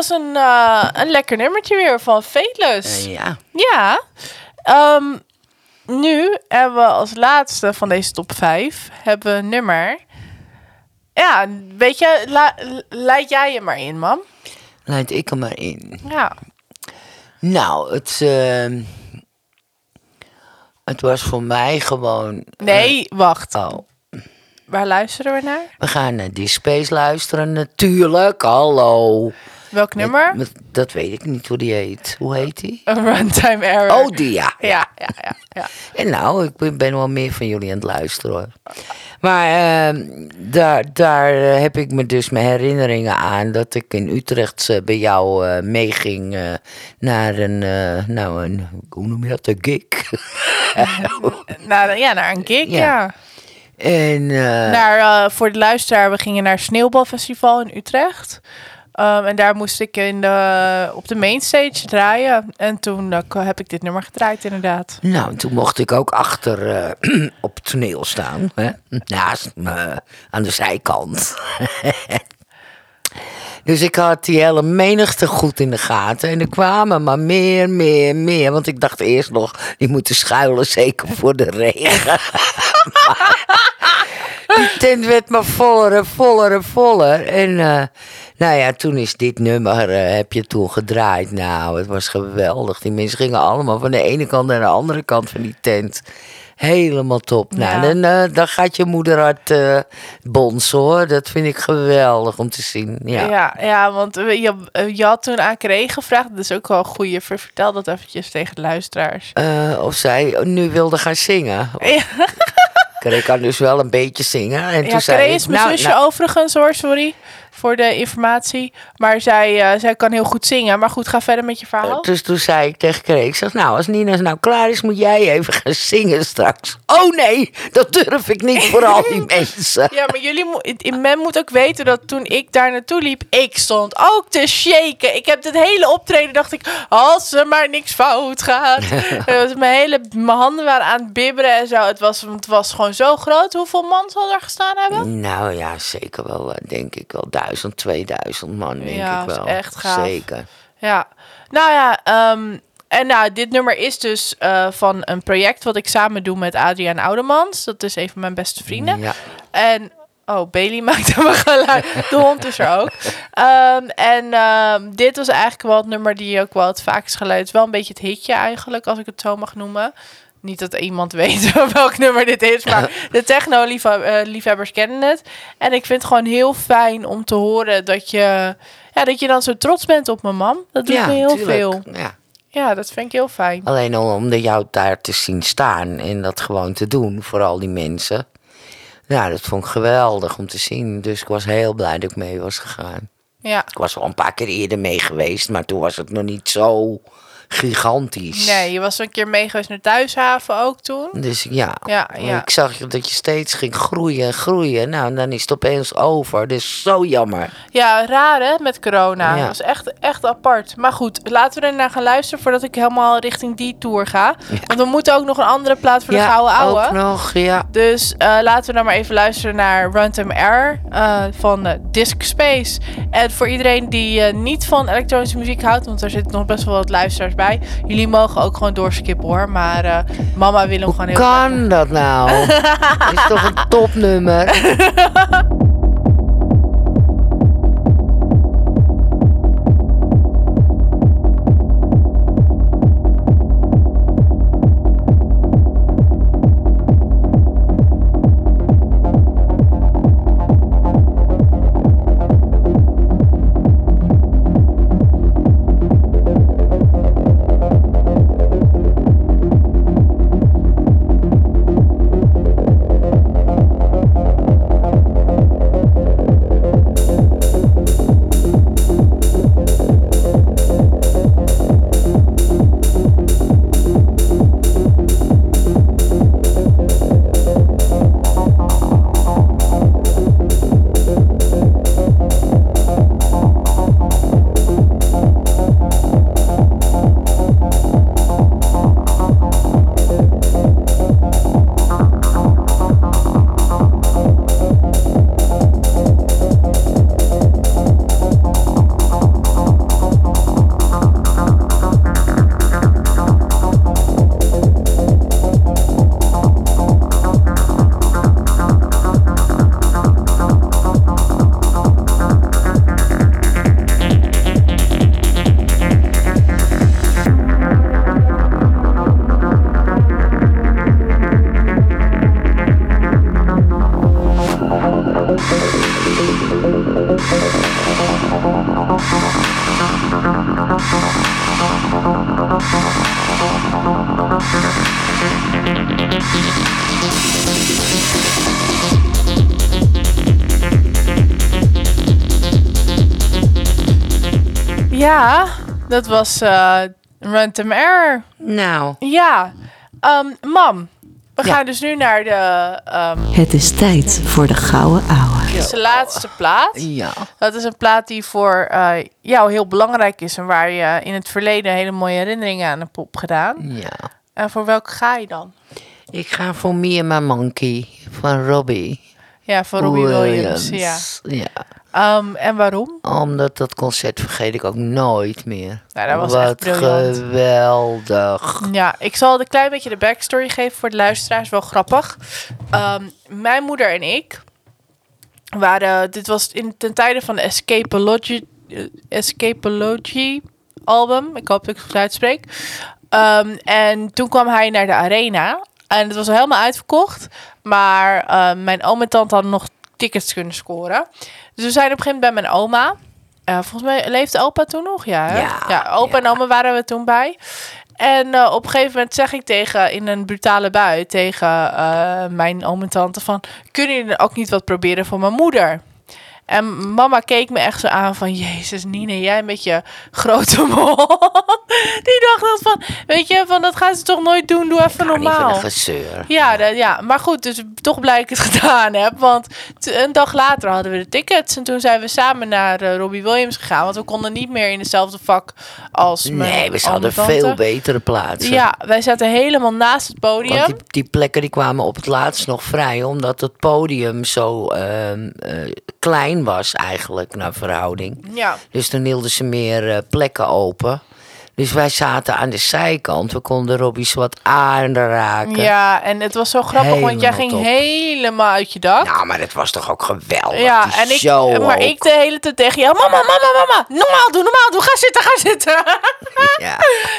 was een, eh, een lekker nummertje weer van Fateless. Ja. Ja. Ehm, nu hebben we als laatste van deze top 5 hebben we een nummer. Ja, weet je, la- leid jij je maar in, mam. Leid ik er maar in. Ja. Nou, het, ehm, het was voor mij gewoon... Nee, wacht. eh, oh, Waar luisteren we naar? we gaan naar Dispace luisteren natuurlijk. Hallo. Welk nummer? Met- Dat weet ik niet hoe die heet. Hoe heet die? Een runtime error. Oh, die ja. Ja, ja, ja. ja. En nou, ik ben, wel meer van jullie aan het luisteren hoor. Maar ehm, daar, daar heb ik me dus mijn herinneringen aan dat ik in Utrecht eh, bij jou eh, meeging eh, naar een, nou een, hoe noem je dat, een gig. [LAUGHS] Naar, ja, naar een gig, Ja. ja. en Naar, voor de luisteraar, we gingen naar Sneeuwbalfestival in Utrecht. Ehm, en daar moest ik in de, op de mainstage draaien. En toen eh, heb ik dit nummer gedraaid, inderdaad. nou, toen mocht ik ook achter eh, [CLEARS THROAT] op toneel staan. Hè? Naast me, aan de zijkant. [LAUGHS] Dus ik had die hele menigte goed in de gaten. En er kwamen maar meer, meer, meer. Want ik dacht eerst nog, die moeten schuilen, zeker voor de regen. Maar [LAUGHS] die tent werd maar voller en voller en voller. En eh, nou ja, toen is dit nummer, eh, heb je toen gedraaid. Nou, het was geweldig. Die mensen gingen allemaal van de ene kant naar de andere kant van die tent. Helemaal top. Nou, Ja. dan, eh, dan gaat je moederhart eh bonzen hoor. Dat vind ik geweldig om te zien. Ja. Ja, ja, want je, je had toen aan gevraagd. Dat is ook wel een goeie. Ver- Vertel dat eventjes tegen de luisteraars. Of zij nu wilde gaan zingen. [LAUGHS] Ja. Ik kan dus wel een beetje zingen. En Ja, toen zei ik, is mijn nou, zusje nou, overigens hoor, sorry voor de informatie. Maar zij, eh, zij kan heel goed zingen. Maar goed, ga verder met je verhaal. Dus toen zei ik tegen ik zeg, nou, als Nina nou klaar is, moet jij even gaan zingen straks. Oh nee, dat durf ik niet voor al die [LAUGHS] mensen. Ja, maar jullie moet, men moet ook weten dat toen ik daar naartoe liep, ik stond ook te shaken. Ik heb dit hele optreden, dacht ik, als er maar niks fout gaat. Het [LAUGHS] was mijn, hele, mijn handen waren aan het bibberen en zo. Het was, het was gewoon zo groot. Hoeveel man zal er gestaan hebben? Nou ja, zeker wel, eh, denk ik wel, duizend, tweeduizend man, denk Ja, ik wel. echt gaaf. Zeker. Ja, nou ja, ehm, en nou, dit nummer is dus eh, van een project wat ik samen doe met Adriaan Oudemans. Dat is een van mijn beste vrienden. Ja. En, oh, Bailey [LAUGHS] maakt hem geluid. De hond is er ook. Ehm, en ehm, dit was eigenlijk wel het nummer die ook wel het vaakst geluid. Het is wel een beetje het hitje eigenlijk, als ik het zo mag noemen. Niet dat iemand weet [LAUGHS] welk nummer dit is, maar [LAUGHS] de techno-liefhebbers kennen het. En ik vind het gewoon heel fijn om te horen dat je, ja, dat je dan zo trots bent op mijn mam. Dat doet ja, me heel tuurlijk. veel. Ja. Ja, dat vind ik heel fijn. Alleen al om de jou daar te zien staan en dat gewoon te doen voor al die mensen. Nou, dat vond ik geweldig om te zien. Dus ik was heel blij dat ik mee was gegaan. Ja. Ik was wel een paar keer eerder mee geweest, maar toen was het nog niet zo gigantisch. Nee, je was een keer mee geweest naar Thuishaven ook toen. Dus ja, Ja, ja. ik zag dat je steeds ging groeien en groeien. Nou, en dan is het opeens over. Dus zo jammer. Ja, raar hè, met corona. Ja. Dat is echt, echt apart. Maar goed, laten we er naar gaan luisteren voordat ik helemaal richting die tour ga. Want we moeten ook nog een andere plaat voor de gouden ouwe. ook nog, ja. Dus eh, laten we dan maar even luisteren naar Runtime Air eh, van eh, Disc Space. En voor iedereen die niet van elektronische muziek houdt, want er zitten nog best wel wat luisteraars bij. Jullie mogen ook gewoon doorskippen hoor. Maar eh, mama wil hem gewoon heel graag. Kan dat nou? [LAUGHS] is toch een topnummer? [LAUGHS] dat was eh Random Error. Nou, Ja, Ehm, mam. We Ja. gaan dus nu naar de ehm, Het is tijd voor de gouden ouwe. zijn laatste plaat. ja. Dat is een plaat die voor eh, jou heel belangrijk is en waar je in het verleden hele mooie herinneringen aan hebt opgedaan. Ja. En voor welke ga je dan? Ik ga voor Me and My Monkey van Robbie Ja, voor Robbie Williams. Ja. Williams. ja. Ehm, en waarom? Omdat dat concert vergeet ik ook nooit meer. Nou, dat was Wat echt geweldig. Ja, ik zal een klein beetje de backstory geven voor de luisteraars. Wel grappig. Ehm, mijn moeder en ik waren... Dit was in, ten tijde van de Escapology, eh, Escapology album. Ik hoop dat ik het goed uitspreek. Ehm, en toen kwam hij naar de arena. En het was al helemaal uitverkocht. Maar mijn oom en tante hadden nog tickets kunnen scoren. Dus we zijn op een gegeven moment bij mijn oma. Eh, volgens mij leefde opa toen nog, ja. hè? Ja, opa en oma waren we toen bij. En eh, op een gegeven moment zeg ik tegen, in een brutale bui, tegen eh, mijn oom en tante van... Kunnen jullie ook niet wat proberen voor mijn moeder? En mama keek me echt zo aan van... Jezus, Nine, jij met je grote mond. [LAUGHS] Die dacht dat van... Weet je, van dat gaan ze toch nooit doen? Doe even normaal. een gezeur. Ja, dat- ja, maar goed, dus toch blij ik het [LAUGHS] gedaan heb. Want een dag later hadden we de tickets. En toen zijn we samen naar eh, Robbie Williams gegaan. Want we konden niet meer in hetzelfde vak als Nee, we hadden veel betere plaatsen. Ja, wij zaten helemaal naast het podium. Want die, die plekken die kwamen op het laatst nog vrij, omdat het podium zo ehm, eh, klein was eigenlijk naar verhouding. Ja, Dus toen hielden ze meer eh, plekken open. Dus wij zaten aan de zijkant. We konden Robbie's wat aanraken. ja, en het was zo grappig, want jij ging top. helemaal uit je dak. Nou, maar het was toch ook geweldig. Ja, en ik, maar ook. ik de hele tijd tegen jou, mama, mama, mama, normaal doen, normaal doen, ga zitten, ga zitten. [LAUGHS] Ja.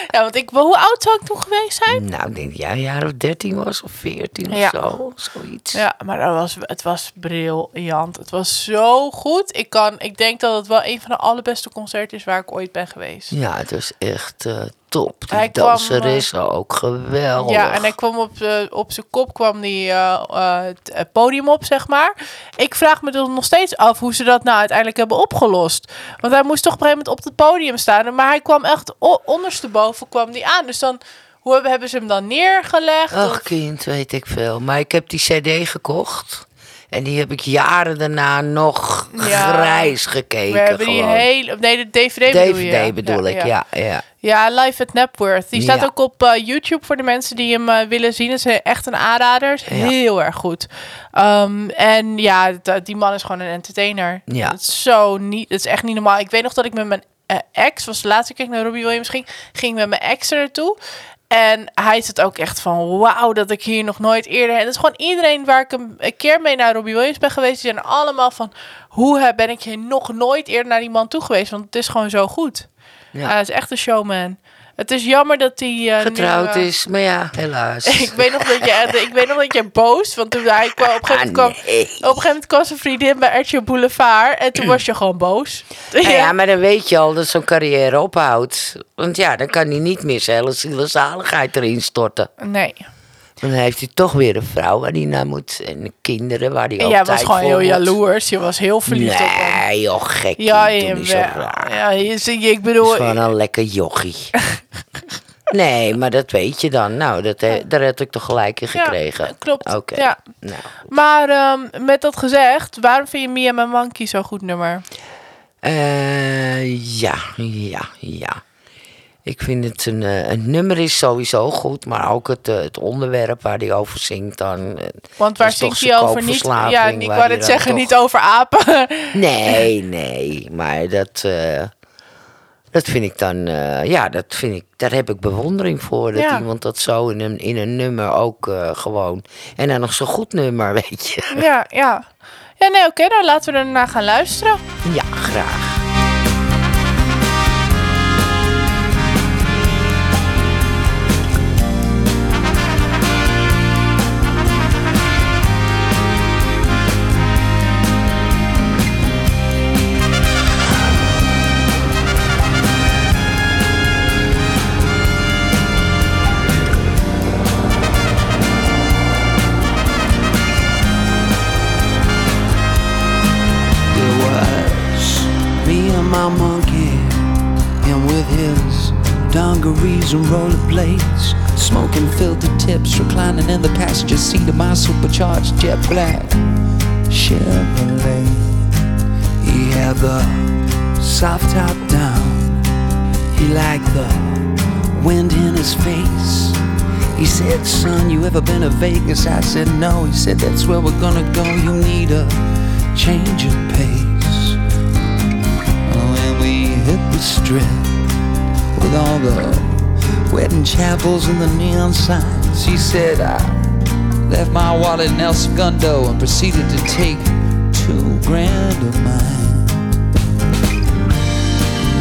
ja, want ik, hoe oud zou ik toen geweest zijn? Nou, ik denk dat jij een jaar of 13 was of 14 Ja. of zo. Zoiets. Ja, maar dat was, het was briljant. Het was zo goed. Ik, kan, ik denk dat het wel een van de allerbeste concerten is waar ik ooit ben geweest. Ja, het was echt eh, top. Die Hij kwam, danseressen ook geweldig. Ja, en hij kwam op, de- op zijn kop kwam die eh, eh, het eh, podium op, zeg maar. Ik vraag me dan nog steeds af hoe ze dat nou uiteindelijk hebben opgelost. Want hij moest toch op een gegeven moment op het podium staan. Maar hij kwam echt ondersteboven kwam die aan. Dus dan, hoe hebben, ze hem dan neergelegd? Ach, kind, weet ik veel. Maar ik heb die cd gekocht. En die heb ik jaren daarna nog Ja. grijs gekeken. we hebben die hele... Nee, de DVD bedoel je? DVD bedoel ik, ja. ja. Ja, Live at Napworth. Die staat ook op eh, YouTube voor de mensen die hem eh, willen zien. Het is echt een aanrader. Is. Heel erg goed. Ehm, en ja, die man is gewoon een entertainer. Ja. Het is zo niet. Het is echt niet normaal. Ik weet nog dat ik met mijn eh, ex, was de laatste keer dat ik naar Robbie Williams ging, ging met mijn ex er naartoe. En hij zit ook echt van, wauw, dat ik hier nog nooit eerder... En het is gewoon iedereen waar ik een, een keer mee naar Robbie Williams ben geweest... die zijn allemaal van, hoe ben ik hier nog nooit eerder naar die man toe geweest? Want het is gewoon zo goed. Ja. Hij is echt een showman. Het is jammer dat hij... eh, Getrouwd nu, eh, is, maar ja, helaas. [LAUGHS] ik weet nog dat je, echt- ik weet nog dat je boos, want toen hij kwam, op een gegeven moment kwam, Ah, nee. op een gegeven moment kwam zijn vriendin bij RTL Boulevard en toen was je gewoon boos. [CLEARS THROAT] Nou ja, [LAUGHS] maar dan weet je al dat zo'n carrière ophoudt. Want ja, dan kan hij niet meer zijn hele ziel en zaligheid erin storten. Nee. Dan heeft hij toch weer een vrouw waar hij naar moet. En kinderen waar hij En ook jij was gewoon voor heel moet. jaloers. Je was heel verliefd op hem. Nee, joh, gek. Ja, je, niet zo ja, raar. ja, je, ik bedoel... is gewoon een lekker jochie. [LAUGHS] nee, maar dat weet je dan. Nou, dat, he- daar heb ik toch gelijk in Ja, gekregen. klopt. Oké. Ja. Nou, Maar ehm, met dat gezegd, waarom vind je Mia and Monkey zo'n goed nummer? eh, ja, ja, ja. Ik vind het een, eh, een nummer is sowieso goed, maar ook het, eh, het onderwerp waar hij over zingt dan. eh, Want waar zingt hij over niet? Ja, ik wou dan zeggen, toch- niet over apen. [LAUGHS] Nee, nee, maar dat, dat vind ik dan, ja, dat vind ik, daar heb ik bewondering voor. Dat Ja. iemand dat zo in een, in een nummer ook gewoon, en dan nog zo'n goed nummer, [LAUGHS] weet je. ja, ja. Ja, nee, oké, nou laten we ernaar gaan luisteren. Ja, graag. Dungarees and rollerblades, smoking filter tips, reclining in the passenger seat of my supercharged jet black Chevrolet. He had the soft top down. He liked the wind in his face. He said, Son, you ever been to Vegas? I said, No. He said, That's where we're gonna go. You need a change of pace. Oh, and we hit the strip with all the wedding chapels and the neon signs. He said, I left my wallet in El Segundo and proceeded to take two grand of mine.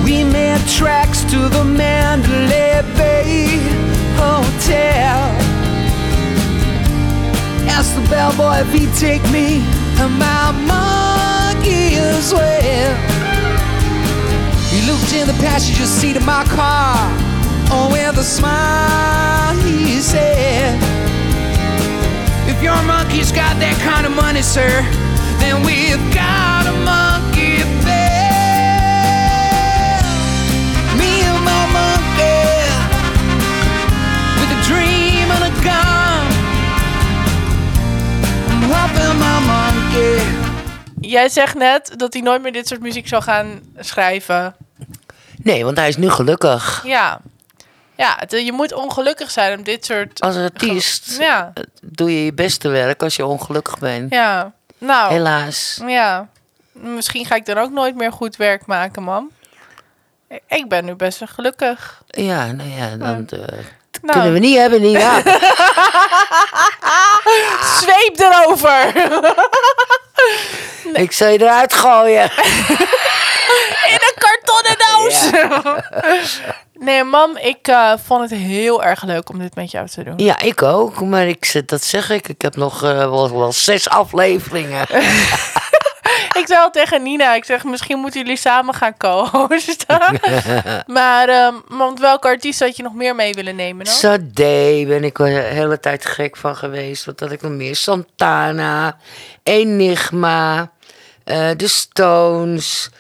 We made tracks to the Mandalay Bay Hotel. Asked the bellboy if he'd take me and my monkey as well. He looked in the passenger seat of my car. Oh, with a smile, he said, If your monkey's got that kind of money, sir, then we've got a monkey bell. Me and my monkey, with a dream and a gun. I'm helping my monkey. Jij zegt net dat hij nooit meer dit soort muziek zal gaan schrijven. Nee, want hij is nu gelukkig. Ja. Ja, het- je moet ongelukkig zijn om dit soort... Als artiest Ja, doe je je beste werk als je ongelukkig bent. ja. Nou, Helaas. ja. Misschien ga ik dan ook nooit meer goed werk maken, mam. Ik ben nu best wel gelukkig. Ja, nou ja, dan eh, Nou, kunnen we niet hebben, Nina. [LAUGHS] zweep erover! [LAUGHS] [LAUGHS] Ik zal je eruit gooien. [LAUGHS] In een kartonnen doos! [LAUGHS] nee, mam, ik eh, vond het heel erg leuk om dit met jou te doen. Ja, ik ook. Maar ik, dat zeg ik. Ik heb nog eh, wel, wel zes afleveringen. Ik zei al tegen Nina, ik zeg misschien moeten jullie samen gaan co-hosten. [LAUGHS] maar, ehm, want welke artiest had je nog meer mee willen nemen dan? Sade ben ik de hele tijd gek van geweest. Wat had ik nog meer? Santana, Enigma, eh The Stones,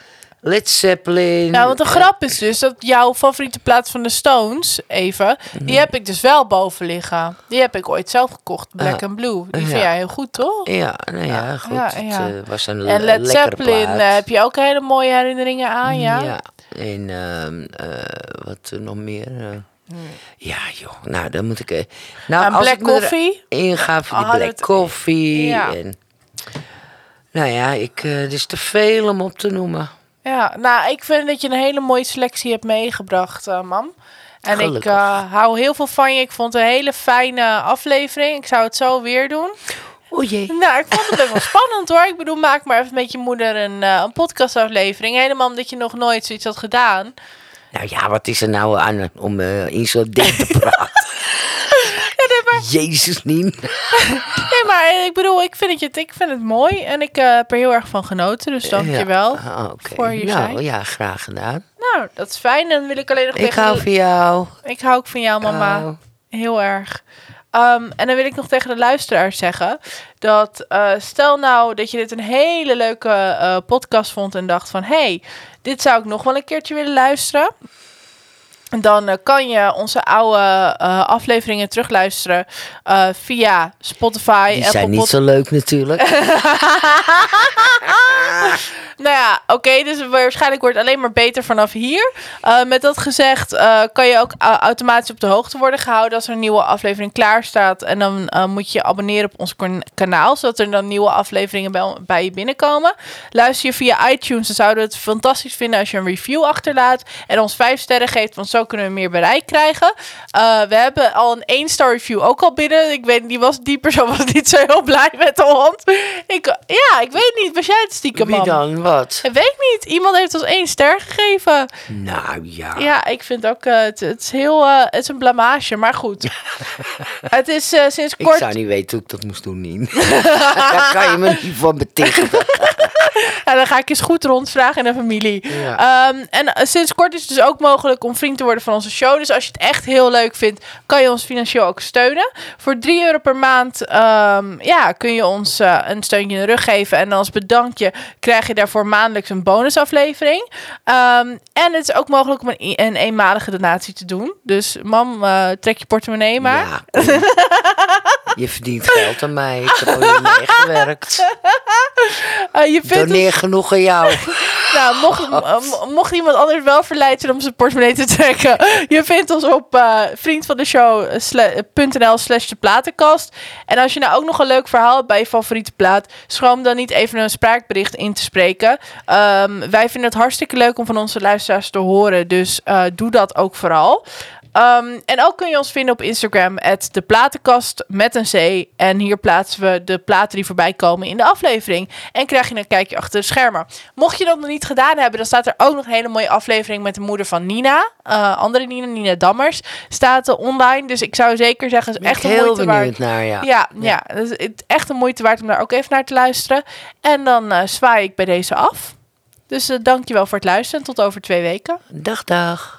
Led Zeppelin. Nou, want de grap is dus dat jouw favoriete plaat van de Stones, even, die heb ik dus wel boven liggen. Die heb ik ooit zelf gekocht, Black Ah, and Blue. Die vind jij heel goed, toch? Ja, nou ja, goed. ja, Het eh, was een En le- Led Zeppelin, plaat. eh, heb je ook hele mooie herinneringen aan, ja? Ja. En ehm, eh, wat nog meer? eh, Ja, joh. Nou, dan moet ik... eh, nou, Aan als Black ik Coffee? Inga voor die Oh, Black Coffee. Ja. En, nou ja, ik, eh, het is te veel om op te noemen. Ja, nou, ik vind dat je een hele mooie selectie hebt meegebracht, eh, mam. En ik eh, hou heel veel van je. Ik vond het een hele fijne aflevering. Ik zou het zo weer doen. O jee. Nou, ik vond het best wel spannend hoor. Ik bedoel, maak maar even met je moeder een, eh, een podcastaflevering. Helemaal omdat je nog nooit zoiets had gedaan. Nou ja, wat is er nou aan om in zo'n ding te praten? [LAUGHS] Jezus, Nien. [LAUGHS] Nee, maar ik bedoel, ik vind het, ik vind het mooi. En ik eh, heb er heel erg van genoten. Dus dank je wel. Ja, ah, voor je Nou, zijn. ja, graag gedaan. Nou, dat is fijn. Dan wil ik alleen nog Ik tegen hou van jou. Ik hou ook van jou, mama. Oh. Heel erg. Ehm, en dan wil ik nog tegen de luisteraars zeggen dat eh, stel nou dat je dit een hele leuke eh, podcast vond en dacht van hey, dit zou ik nog wel een keertje willen luisteren. Dan eh, kan je onze oude eh, afleveringen terugluisteren eh, via Spotify. Die Apple zijn niet Pod- zo leuk natuurlijk. [LAUGHS] [LAUGHS] Nou ja, oké, dus waarschijnlijk wordt het alleen maar beter vanaf hier. Met dat gezegd kan je ook automatisch op de hoogte worden gehouden als er een nieuwe aflevering klaar staat. En dan moet je abonneren op ons kanaal, zodat er dan nieuwe afleveringen bij, bij je binnenkomen. Luister je via iTunes, dan zouden we het fantastisch vinden als je een review achterlaat en ons vijf sterren geeft, want zo kunnen we meer bereik krijgen. Eh, we hebben al een 1 star review ook al binnen. Ik weet, die, was, die persoon was niet zo heel blij met de hond. Ik, ja, ik weet niet. Was jij het stiekem, Wie dan? Wat? Ik weet niet. Iemand heeft ons één ster gegeven. Nou ja. Ja, ik vind ook, eh, het, het is heel, eh, het is een blamage, maar goed. [LAUGHS] het is sinds Ik kort, zou niet weten hoe ik dat moest doen, Nien. [LAUGHS] Daar kan je me niet van betichten. [LAUGHS] ja, dan ga ik eens goed rondvragen in de familie. Ja. Ehm, en sinds kort is het dus ook mogelijk om vriend te worden van onze show. Dus als je het echt heel leuk vindt, kan je ons financieel ook steunen. Voor 3 euro per maand ehm, ja, kun je ons eh, een steuntje in de rug geven. En als bedankje krijg je daarvoor voor maandelijks een bonusaflevering. Ehm, en het is ook mogelijk om een, een eenmalige donatie te doen. Dus mam, eh, trek je portemonnee maar. Ja. Je verdient geld aan mij. Ik heb meegewerkt. [LAUGHS] Eh, je vindt Doneer genoeg aan jou. [LAUGHS] Nou, mocht, [LAUGHS] mocht iemand anders wel verleid zijn om zijn portemonnee te trekken. [LAUGHS] Je vindt ons op eh vriend van de show.nl slash de platenkast. En als je nou ook nog een leuk verhaal hebt bij je favoriete plaat. Schroom dan niet even een spraakbericht in te spreken. Ehm, wij vinden het hartstikke leuk om van onze luisteraars te horen. Dus eh, doe dat ook vooral. Ehm, en ook kun je ons vinden op Instagram, de platenkast met een C. En hier plaatsen we de platen die voorbij komen in de aflevering. En krijg je een kijkje achter de schermen. Mocht je dat nog niet gedaan hebben, dan staat er ook nog een hele mooie aflevering met de moeder van Nina. Eh, andere Nina, Nina Dammers, staat er online. Dus ik zou zeker zeggen, het is echt een heel moeite waard. naar, ja. Ja, ja. het is echt een moeite waard om daar ook even naar te luisteren. En dan eh, zwaai ik bij deze af. Dus eh dankjewel voor het luisteren en tot over twee weken. Dag, dag.